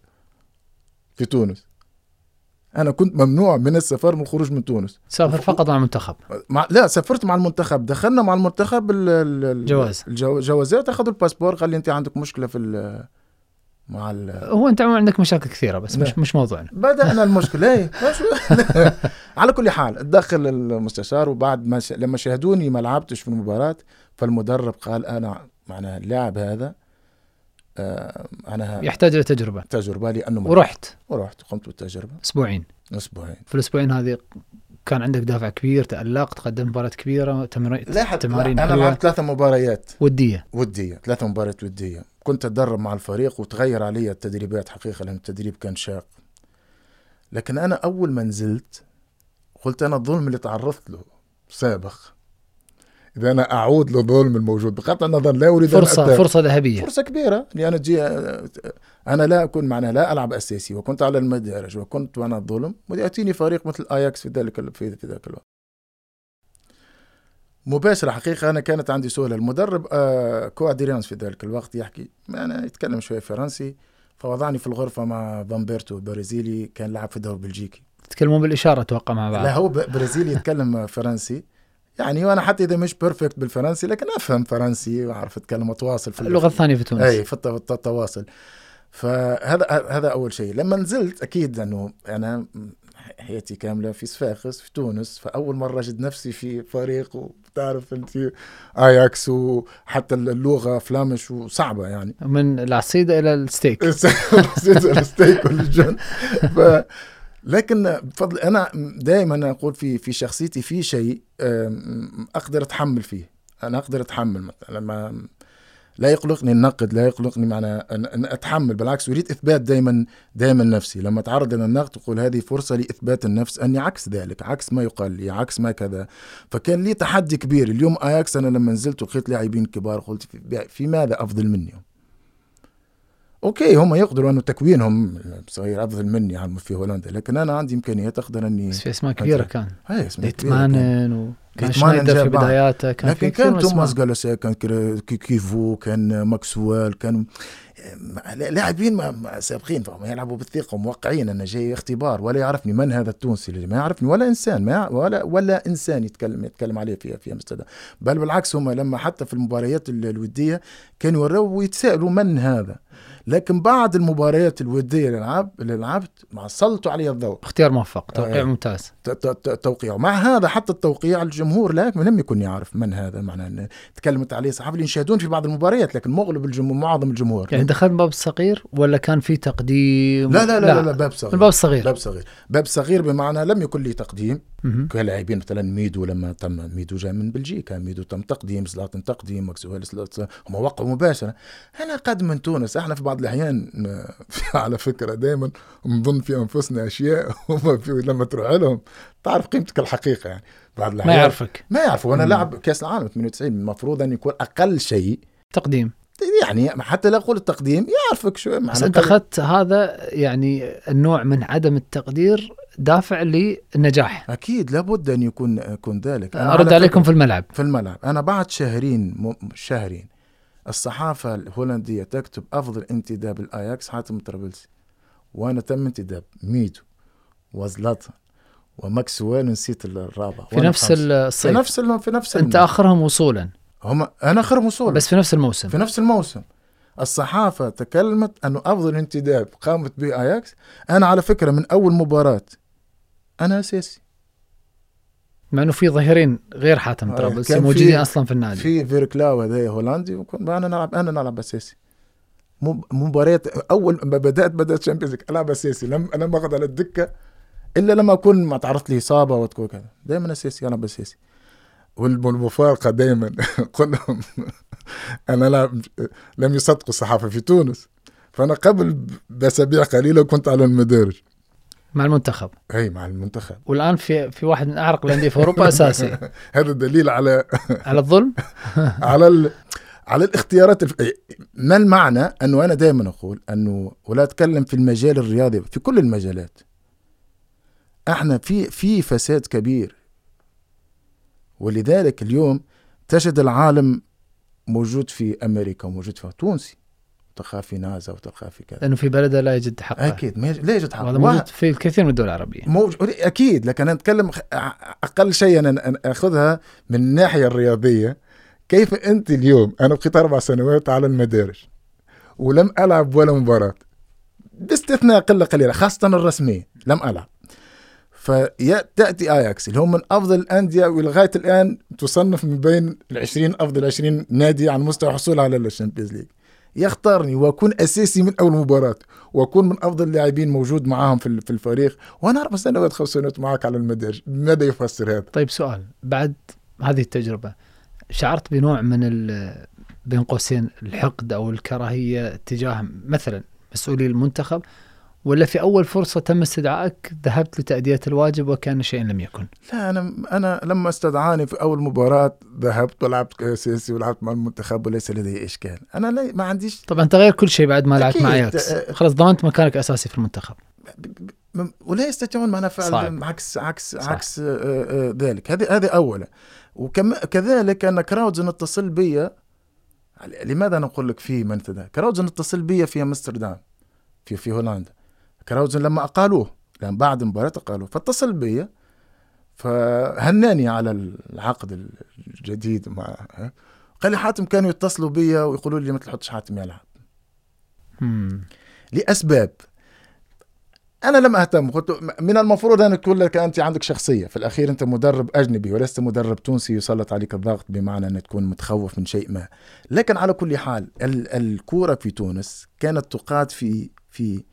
في تونس أنا كنت ممنوع من السفر من الخروج من تونس سافر فقط مع المنتخب مع لا سافرت مع المنتخب دخلنا مع المنتخب ال- ال- ال- جواز. الجو- الجوازات أخذوا الباسبور قال لي أنت عندك مشكلة في ال- مع ال... هو انت عندك مشاكل كثيرة بس مش. مش موضوعنا. بدأنا المشكلة إيه؟ على كل حال دخل المستشار وبعد ما ش... لما شاهدوني ما لعبتش في المباراة فالمدرب قال أنا معناها اللاعب هذا آه أنا يحتاج إلى تجربة. تجربة لأنه ورحت. ورحت قمت بالتجربة. أسبوعين. أسبوعين. في الأسبوعين هذه كان عندك دافع كبير تألقت قدمت مباريات كبيرة تمرين تمارين أنا حلوة لعبت ثلاثة مباريات. ودية. ودية ثلاثة مباريات ودية. كنت أتدرب مع الفريق وتغير علي التدريبات حقيقة لأن التدريب كان شاق. لكن أنا أول ما نزلت قلت أنا الظلم اللي تعرضت له سابق. إذا أنا أعود للظلم الموجود بقطع النظر لا أريد أن فرصة أتهم. فرصة ذهبية. فرصة كبيرة لأن تجي أنا لا أكون معنا لا ألعب أساسي وكنت على المدارج وكنت أنا الظلم ويأتيني فريق مثل أياكس في ذلك في ذاك الوقت. مباشرة حقيقة أنا كانت عندي سهولة. المدرب آه كوادريانس في ذلك الوقت يحكي أنا يتكلم شوية فرنسي فوضعني في الغرفة مع فامبرتو برازيلي كان لاعب في الدوري البلجيكي. تتكلمون بالإشارة أتوقع مع بعض. لا هو برازيلي يتكلم فرنسي. يعني وأنا حتى إذا مش perfect بالفرنسي لكن أفهم فرنسي وأعرف أتكلم اتواصل في اللغة الثانية في تونس. أي في الت- في التواصل. فهذا هذا أول شيء. لما نزلت أكيد أنه أنا حياتي كاملة في صفاقس في تونس. فأول مرة اجد نفسي في فريق وبتعرف أنت اياكس وحتى اللغة Flemish وصعبة يعني. من العصيدة إلى الستيك. نسيت الستيك والجن. لكن بفضل أنا دائما أقول في في شخصيتي في شيء أقدر أتحمل فيه. أنا أقدر أتحمل مثلا لما لا يقلقني النقد لا يقلقني معنى أن أتحمل بالعكس أريد إثبات دائما دائما نفسي. لما أتعرض إلى النقد أقول هذه فرصة لإثبات النفس أني عكس ذلك عكس ما يقال لي عكس ما كذا. فكان لي تحدي كبير. اليوم آياكس أنا لما نزلت ولقيت لاعبين كبار قلت في, في ماذا أفضل مني؟ okay هم يقدروا أنه تكوينهم صغير افضل مني عم في هولندا لكن أنا عندي إمكانيات أقدر أني بس في أسماء كبيرة كان هاي اسمها كبيرة كان. شنايدر في. بداياته كان لكن كان توماس. جالوسا كان كيفو كان ماكسويل كان لاعبين سابقين فهم يلعبوا بالثقة وموقعين أنا جاي اختبار ولا يعرفني من هذا التونسي اللي ما يعرفني ولا إنسان ما ولا ولا إنسان يتكلم يتكلم عليه في في امستردام بل بالعكس هم لما حتى في المباريات الودية كانوا يوروا ويتسألوا من هذا لكن بعد المباريات الودية اللي لعب اللي لعبت ما سلطوا علي الضوء. اختيار موفق توقيع آه ممتاز توقيع. مع هذا حتى التوقيع الجمهور لا لم يكن يعرف من هذا معناه تكلمت عليه اللي يشاهدون في بعض المباريات لكن مغلب الجمهور معظم الجمهور. يعني دخل باب الصغير ولا كان في تقديم؟ لا لا لا, لا, لا, لا باب صغير. الباب الصغير باب صغير. باب صغير بمعنى لم يكن لي تقديم. كلاعبين مثلا ميدو لما تم ميدو جاء من بلجيكا ميدو تم تقديم زلاطن تقديم ماكسويل هم وقعوا مباشرة. أنا قد من تونس إحنا في بعض الأحيان على فكرة دائما نظن في أنفسنا أشياء هم لما تروح لهم تعرف قيمتك الحقيقة يعني. بعض الأحيان ما يعرفك. ما يعرفوا أنا لاعب كأس العالم 98 المفروض أن يكون أقل شيء. تقديم. يعني حتى لا أقول التقديم يعرفك شو بس أنت أخذت هذا يعني النوع من عدم التقدير دافع للنجاح. أكيد لابد أن يكون يكون ذلك. أنا أرد عليكم في الملعب. في الملعب. أنا بعد شهرين م... شهرين الصحافة الهولندية تكتب أفضل انتداب الاياكس حاتم طرابلسي وأنا تم انتداب ميدو وزلطة وماكسويل نسيت الرابع في نفس الصيف في نفس في نفس أنت آخرهم وصولا. هم أنا آخرهم وصولا. بس في نفس الموسم. في نفس الموسم. الصحافة تكلمت أنه أفضل انتداب قامت به أياكس أنا على فكرة من أول مباراة أنا أساسي. مع إنه في ظهيرين غير حاتم آه، طرابلسي موجودين أصلا في النادي. في فيركلاو هذا هولندي أنا نلعب أنا نلعب أساسي. مباريات أول ما بدات بدأت شامبيونز ألعب أساسي. لم أنا ما على الدكة إلا لما أكون ما تعرضت لي إصابة وتكون كذا. دائما أساسي أنا أساسي. والمفارقة دائما قلنا أنا لا لم يصدقوا الصحافة في تونس. فأنا قبل بأسابيع قليلة كنت على المدارج. مع المنتخب. أي مع المنتخب. والآن في في واحد من أعرق الأندية في أوروبا أساسي. هذا دليل على على الظلم؟ على ال... على الاختيارات الف... ما المعنى؟ انه أنا دائما أقول أنه ولا أتكلم في المجال الرياضي في كل المجالات. إحنا في في فساد كبير. ولذلك اليوم تجد العالم موجود في أمريكا وموجود في تونسي تلقى في نازا وتلقى في كذا. لأنه في بلده لا يوجد حق أكيد ما لا يوجد حق هذا موجود في الكثير من الدول العربية. موجود أكيد لكن أنا أتكلم أقل شيء أنا أخذها من الناحية الرياضية. كيف أنت اليوم أنا بقيت أربع سنوات على المدارج ولم ألعب ولا مباراة باستثناء قلة قليلة خاصة الرسمية لم ألعب. فتأتي أياكس اللي هم من أفضل الأندية ولغاية الآن تصنف من بين ال 20 أفضل 20 نادي على مستوى الحصول على ال Champions League. يختارني وأكون أساسي من أول مباراة وأكون من أفضل اللاعبين موجود معاهم في في الفريق وأنا أربع سنوات خمس سنوات معك على المدارج ماذا يفسر هذا؟ طيب سؤال بعد هذه التجربة شعرت بنوع من بين قوسين الحقد أو الكراهية تجاه مثلا مسؤولي المنتخب ولا في أول فرصة تم استدعائك ذهبت لتأدية الواجب وكان شيء لم يكن؟ لا أنا أنا لما استدعاني في أول مباراة ذهبت ولعبت اساسي ولعبت مع المنتخب وليس لدي إشكال، أنا لا ما عنديش طبعا تغير كل شيء بعد ما لعبت مع أياكس. خلاص ضمنت مكانك أساسي في المنتخب. ولا يستطيعون معنا فعل عكس عكس صعب. عكس آه، ذلك. هذه هذه اولا وكذلك أن كراودزن اتصل بي لماذا نقول لك في منتدى كراودزن اتصل بي في أمستردام في في هولندا. كراوزن لما أقالوه لأن بعد المباراة أقالوه فاتصل بي فهناني على العقد الجديد مع قال لي حاتم كانوا يتصلوا بي ويقولوا لي ما تحطش حاتم يلعب لأسباب. أنا لم أهتم قلت من المفروض أن تقول لك أنت عندك شخصية في الأخير أنت مدرب أجنبي ولست مدرب تونسي يسلط عليك الضغط بمعنى أن تكون متخوف من شيء ما. لكن على كل حال الكورة في تونس كانت تقاد في في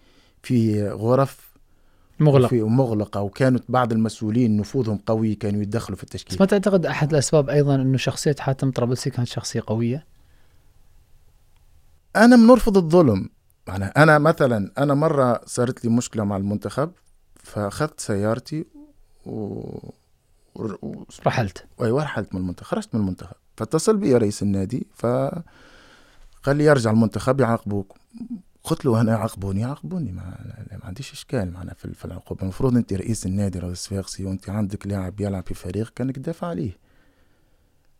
في غرف مغلقة في مغلقة وكانت بعض المسؤولين نفوذهم قوي كانوا يتدخلوا في التشكيل. بس ما تعتقد أحد الأسباب أيضا أنه شخصية حاتم طرابلسي كانت شخصية قوية؟ أنا بنرفض الظلم. يعني أنا مثلا أنا مرة صارت لي مشكلة مع المنتخب فأخذت سيارتي و... و... رحلت. أيوة رحلت من المنتخب خرجت من المنتخب. فاتصل بي رئيس النادي فقال لي يرجع المنتخب يعاقبوك. قلت له أنا عاقبوني عاقبوني ما, ما عنديش إشكال معنا في, العقوبة. المفروض أنت رئيس النادي رئيس فاقسي وأنت عندك لاعب يلعب في فريق كأنك تدافع عليه.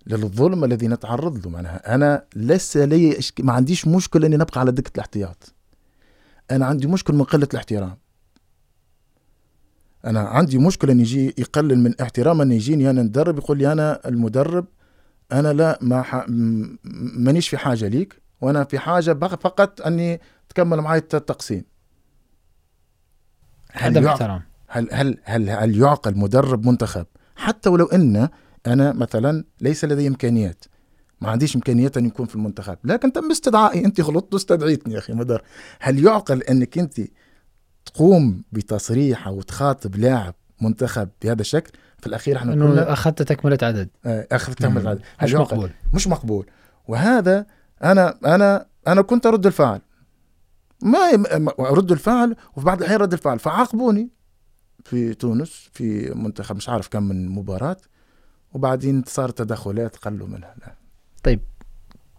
للظلم الذي نتعرض له معناها. أنا ليس لي إشك... ما عنديش مشكله إني نبقى على دكة الاحتياط. أنا عندي مشكله من قلة الاحترام. أنا عندي مشكله إن يجي يقلل من احترام إن يجيني أنا ندرب يقول لي أنا المدرب أنا لا ما ح... مانيش في حاجة ليك. وأنا في حاجة فقط أني تكمل معي التقسيم. هل يعقل احترام. هل هل هل هل يعقل مدرب منتخب؟ حتى ولو إن أنا مثلا ليس لدي إمكانيات. ما عنديش إمكانيات أن يكون في المنتخب. لكن تم استدعائي. أنت غلطت واستدعيتني يا أخي مدرب. هل يعقل أنك أنت تقوم بتصريح أو تخاطب لاعب منتخب بهذا الشكل؟ في الأخير إحنا إنه أخذت تكملة عدد. آه، اخذ تم هل مش مقبول. مش مقبول. وهذا أنا أنا أنا كنت أرد الفعل ما أرد الفعل وفي بعض الأحيان رد الفعل فعاقبوني. في تونس في منتخب مش عارف كم من مباراة وبعدين صارت تدخلات قلوا منها لا.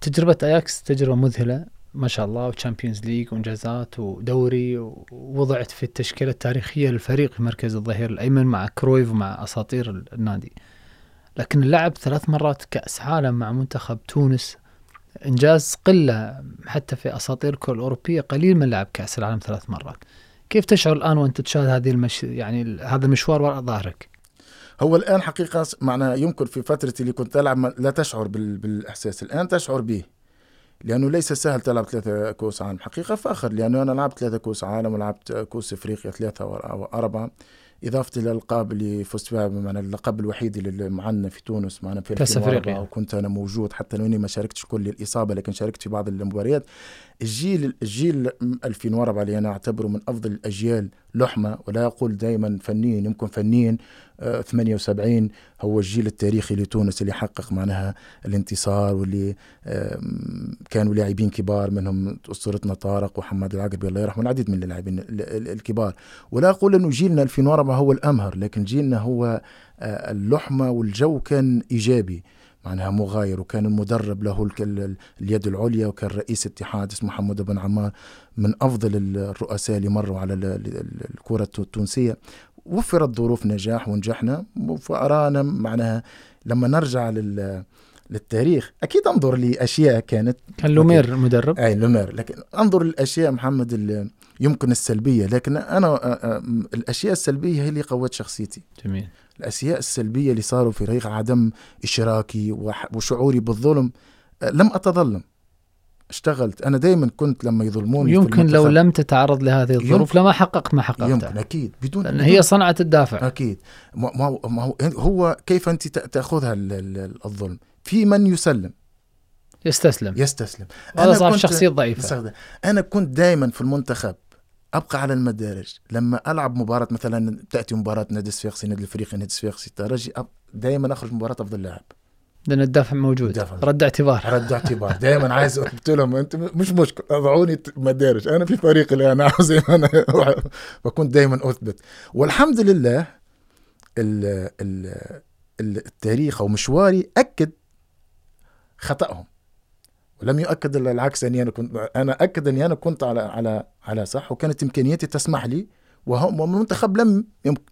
تجربة أياكس تجربة مذهلة ما شاء الله و Champions League وإنجازات ودوري ووضعت في التشكيلة التاريخية للفريق في مركز الظهير الأيمن مع كرويف ومع أساطير النادي. لكن اللعب ثلاث مرات كأس عالم مع منتخب تونس إنجاز قلة حتى في أساطير الكره الأوروبية قليل من لعب كأس العالم ثلاث مرات. كيف تشعر الآن وأنت تشاهد هذه المش... يعني هذا المشوار وراء ظهرك؟ هو الآن حقيقة معناها يمكن في فترتي اللي كنت ألعب لا تشعر بال- بالإحساس. الآن تشعر به لأنه ليس سهل تلعب ثلاثة كؤوس عالم حقيقة فاخر لأنه أنا لعبت ثلاثة كؤوس عالم ولعبت كؤوس إفريقيا ثلاثة أو أربعة. إضافة الالقاب اللي فزت فيها معنا اللقب الوحيد اللي معنا في تونس معنا في كأس 2004 أفريقيا. وكنت أنا موجود حتى لو إني ما شاركتش كل الإصابة لكن شاركت في بعض المباريات الجيل الجيل 2004 اللي أنا أعتبره من أفضل الأجيال. لحمة ولا أقول دائما فنيا يمكن فنيا آه، 78 هو الجيل التاريخي لتونس اللي حقق معناها الانتصار واللي كانوا لاعبين كبار منهم اسطورتنا طارق وحماد العقربي الله يرحمه العديد من اللاعبين ال- ال- الكبار. ولا أقول إنه جيلنا 2004 هو الأمهر لكن جيلنا هو آه، اللحمة والجو كان إيجابي. معناها مغاير وكان المدرب له اليد العليا وكان رئيس اتحاد اسمه محمد بن عمار من أفضل الرؤساء اللي مروا على ال- ال- ال- الكرة التونسية. وفرت ظروف نجاح ونجحنا فارانا معناها لما نرجع لل للتاريخ. أكيد أنظر لأشياء كانت. كان لومير المدرب. أي لومير. لكن أنظر للأشياء محمد يمكن السلبية. لكن أنا الأشياء السلبية هي اللي قوت شخصيتي. جميل. الاشياء السلبية اللي صاروا في طريق عدم إشراكي وح- وشعوري بالظلم آه، لم أتظلم. اشتغلت. أنا دائما كنت لما يظلموني يمكن لو لم تتعرض لهذه الظروف لما حققت ما يمكن حققته أكيد. بدون لأن بدون- هي صنعة الدافع. أكيد. ما ما هو- ما هو هو كيف ال- ال- الظلم؟ في من يسلم. يستسلم. يستسلم. هذا صار ضعيفه استخدم. أنا كنت دائما في المنتخب. أبقى على المدارج. لما ألعب مباراة مثلا تأتي مباراة نادي صفاقسي نادي الافريقي نادي صفاقسي الترجي دائما أخرج مباراة أفضل لاعب. لأن الدافع موجود. الدافع. رد اعتبار. رد اعتبار. دائما عايز قلت لهم أنت مش مشكلة أضعوني مدارج. أنا في فريقي أنا عاوز أنا فكنت دائما أثبت. والحمد لله ال ال ال- التاريخ أو مشواري أكد خطأهم. ولم يؤكد العكس اني أنا كنت أنا أكد أني أنا كنت على على على صح وكانت امكانياتي تسمح لي وهم والمنتخب لم يمكن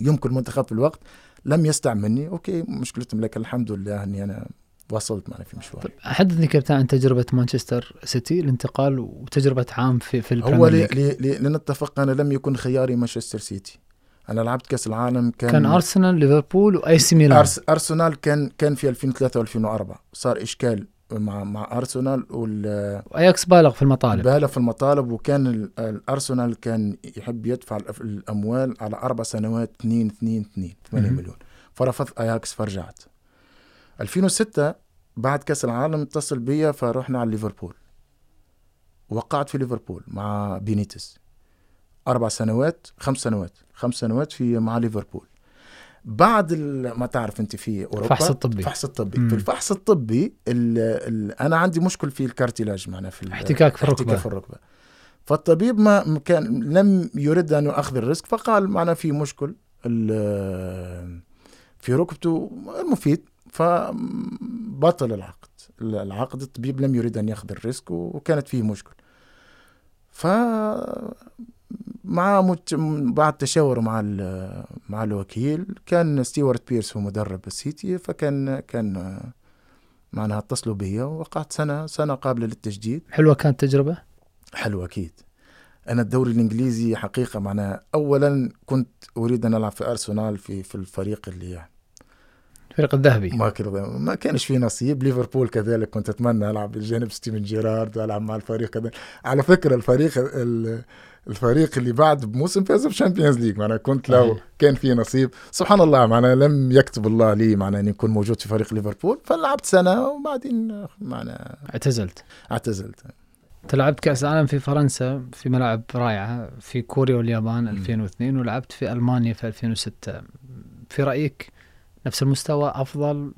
يمكن المنتخب في الوقت لم يستعملني OK مشكلتهم لكن الحمد لله أني أنا وصلت معنا في مشواري حدثني كابتن عن تجربة مانشستر سيتي الانتقال وتجربة عام في في هو لي. لي لنتفق أنا لم يكن خياري مانشستر سيتي. أنا لعبت كأس العالم كان كان أرسنال ليفربول وأي سي ميلان. أرس أرسنال كان كان في 2003 و2004 صار إشكال مع مع أرسنال وال وأياكس بالغ في المطالب. بالغ في المطالب وكان ال- الارسنال كان يحب يدفع الأموال على أربع سنوات 2 2 2 8 مهم. مليون. فرفض أياكس فرجعت. 2006 بعد كأس العالم اتصل بيا فرحنا على ليفربول. وقعت في ليفربول مع بينيتيز أربع سنوات خمس سنوات خمس سنوات في مع ليفربول. بعد ما تعرف انت في أوروبا الفحص الطبي. الفحص الطبي مم. في الفحص الطبي ال ال أنا عندي مشكل في ال cartilage معنا في احتكاك في الركبة. احتكاك في الركبة فالطبيب ما كان لم يرد أن ياخذ ال risque فقال معنا في مشكل في ركبته المفيد فبطل العقد العقد الطبيب لم يريد أن يأخذ ال risque وكانت فيه مشكل ف مع مت... بعد تشاور مع ال... مع الوكيل. كان ستيوارت بيرس هو مدرب السيتي فكان كان معناها اتصلوا بي ووقعت سنه سنة قابلة للتجديد. حلوة كانت تجربة؟ حلو أكيد. أنا الدوري الإنجليزي حقيقة معناها اولا كنت أريد أن ألعب في أرسنال في في الفريق اللي الفريق الذهبي. ما ما كانش في نصيب. ليفربول كذلك كنت أتمنى ألعب بجانب ستيفن جيرارد وألعب مع الفريق كذا على فكرة الفريق ال- الفريق اللي بعد بموسم فاز بال Champions League. معناها كنت لو. كان في نصيب. سبحان الله معناها لم يكتب الله لي معناها إني أكون موجود في فريق ليفربول. فلعبت سنة وبعدين معناها اعتزلت. اعتزلت. انت لعبت كأس العالم في فرنسا في ملاعب رائعه في كوريا واليابان مم. 2002 ولعبت في ألمانيا في 2006 في رأيك نفس المستوى أفضل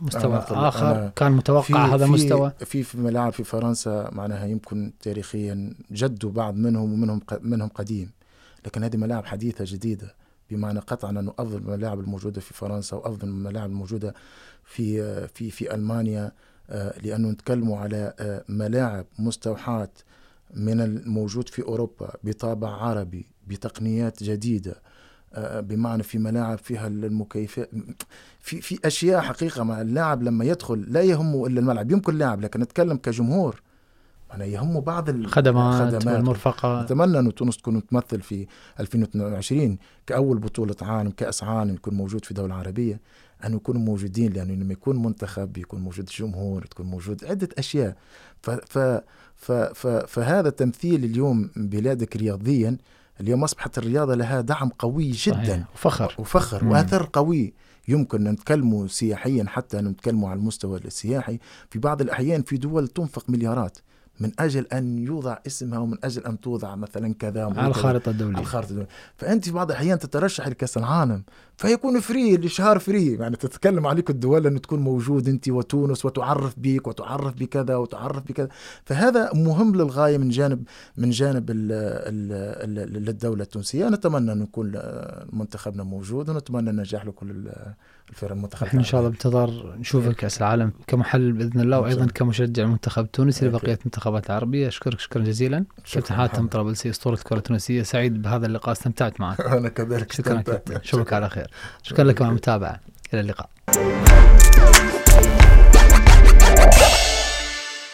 مستوى أنا آخر؟ أنا كان متوقع هذا في المستوى في في ملاعب في فرنسا معناها يمكن تاريخيا جدوا بعض منهم ومنهم منهم قديم. لكن هذه ملاعب حديثة جديدة بمعنى قطعا انه أفضل الملاعب الموجودة في فرنسا وأفضل الملاعب الموجودة في في في ألمانيا آه، لأنه نتكلموا على آه، ملاعب مستوحاة من الموجود في أوروبا بطابع عربي بتقنيات جديدة بمعنى في ملاعب فيها المكيفات في في أشياء حقيقة مع اللاعب لما يدخل لا يهمه إلا الملعب يمكن لاعب لكن نتكلم كجمهور أنا يهمه بعض الخدمات الخدمات. والمرفقات. نتمنى انه تونس تكون تمثل في 2022 كأول بطولة عالم كأس عالم يكون موجود في دولة عربية أن يكونوا موجودين لأنه لما يكون منتخب يكون موجود جمهور تكون موجود عدة أشياء. ف ف ف ف فهذا تمثيل اليوم بلادك رياضيا اليوم أصبحت الرياضة لها دعم قوي جدا. صحيح. وفخر وفخر. مم. وأثر قوي. يمكن نتكلموا سياحيا حتى نتكلموا على المستوى السياحي. في بعض الأحيان في دول تنفق مليارات. من أجل أن يوضع اسمها ومن أجل أن توضع مثلا كذا على وكذا الخارطة على الخارطة الدولية. فأنت في بعض الأحيان تترشح لكأس العالم. فيكون free لشهر free يعني تتكلم عليك الدول انه تكون موجود انت وتونس وتعرف بك وتعرف بكذا وتعرف بكذا فهذا مهم للغايه من جانب من جانب ال ال ال للدوله التونسيه نتمنى ان يكون منتخبنا موجود ونتمنى النجاح لكل ال- الفرق المنتخب ان شاء الله بنتظر نشوفك كاس العالم كمحلل باذن الله وأيضا. كمشجع المنتخب التونسي. لبقيه المنتخبات العربيه اشكرك شكرا جزيلا شكراً كابتن حاتم. طرابلسي اسطوره الكره التونسيه سعيد بهذا اللقاء استمتعت معك أنا كذلك شكرا. كابتن اشوفك على خير شكرا لكم على المتابعة. إلى اللقاء.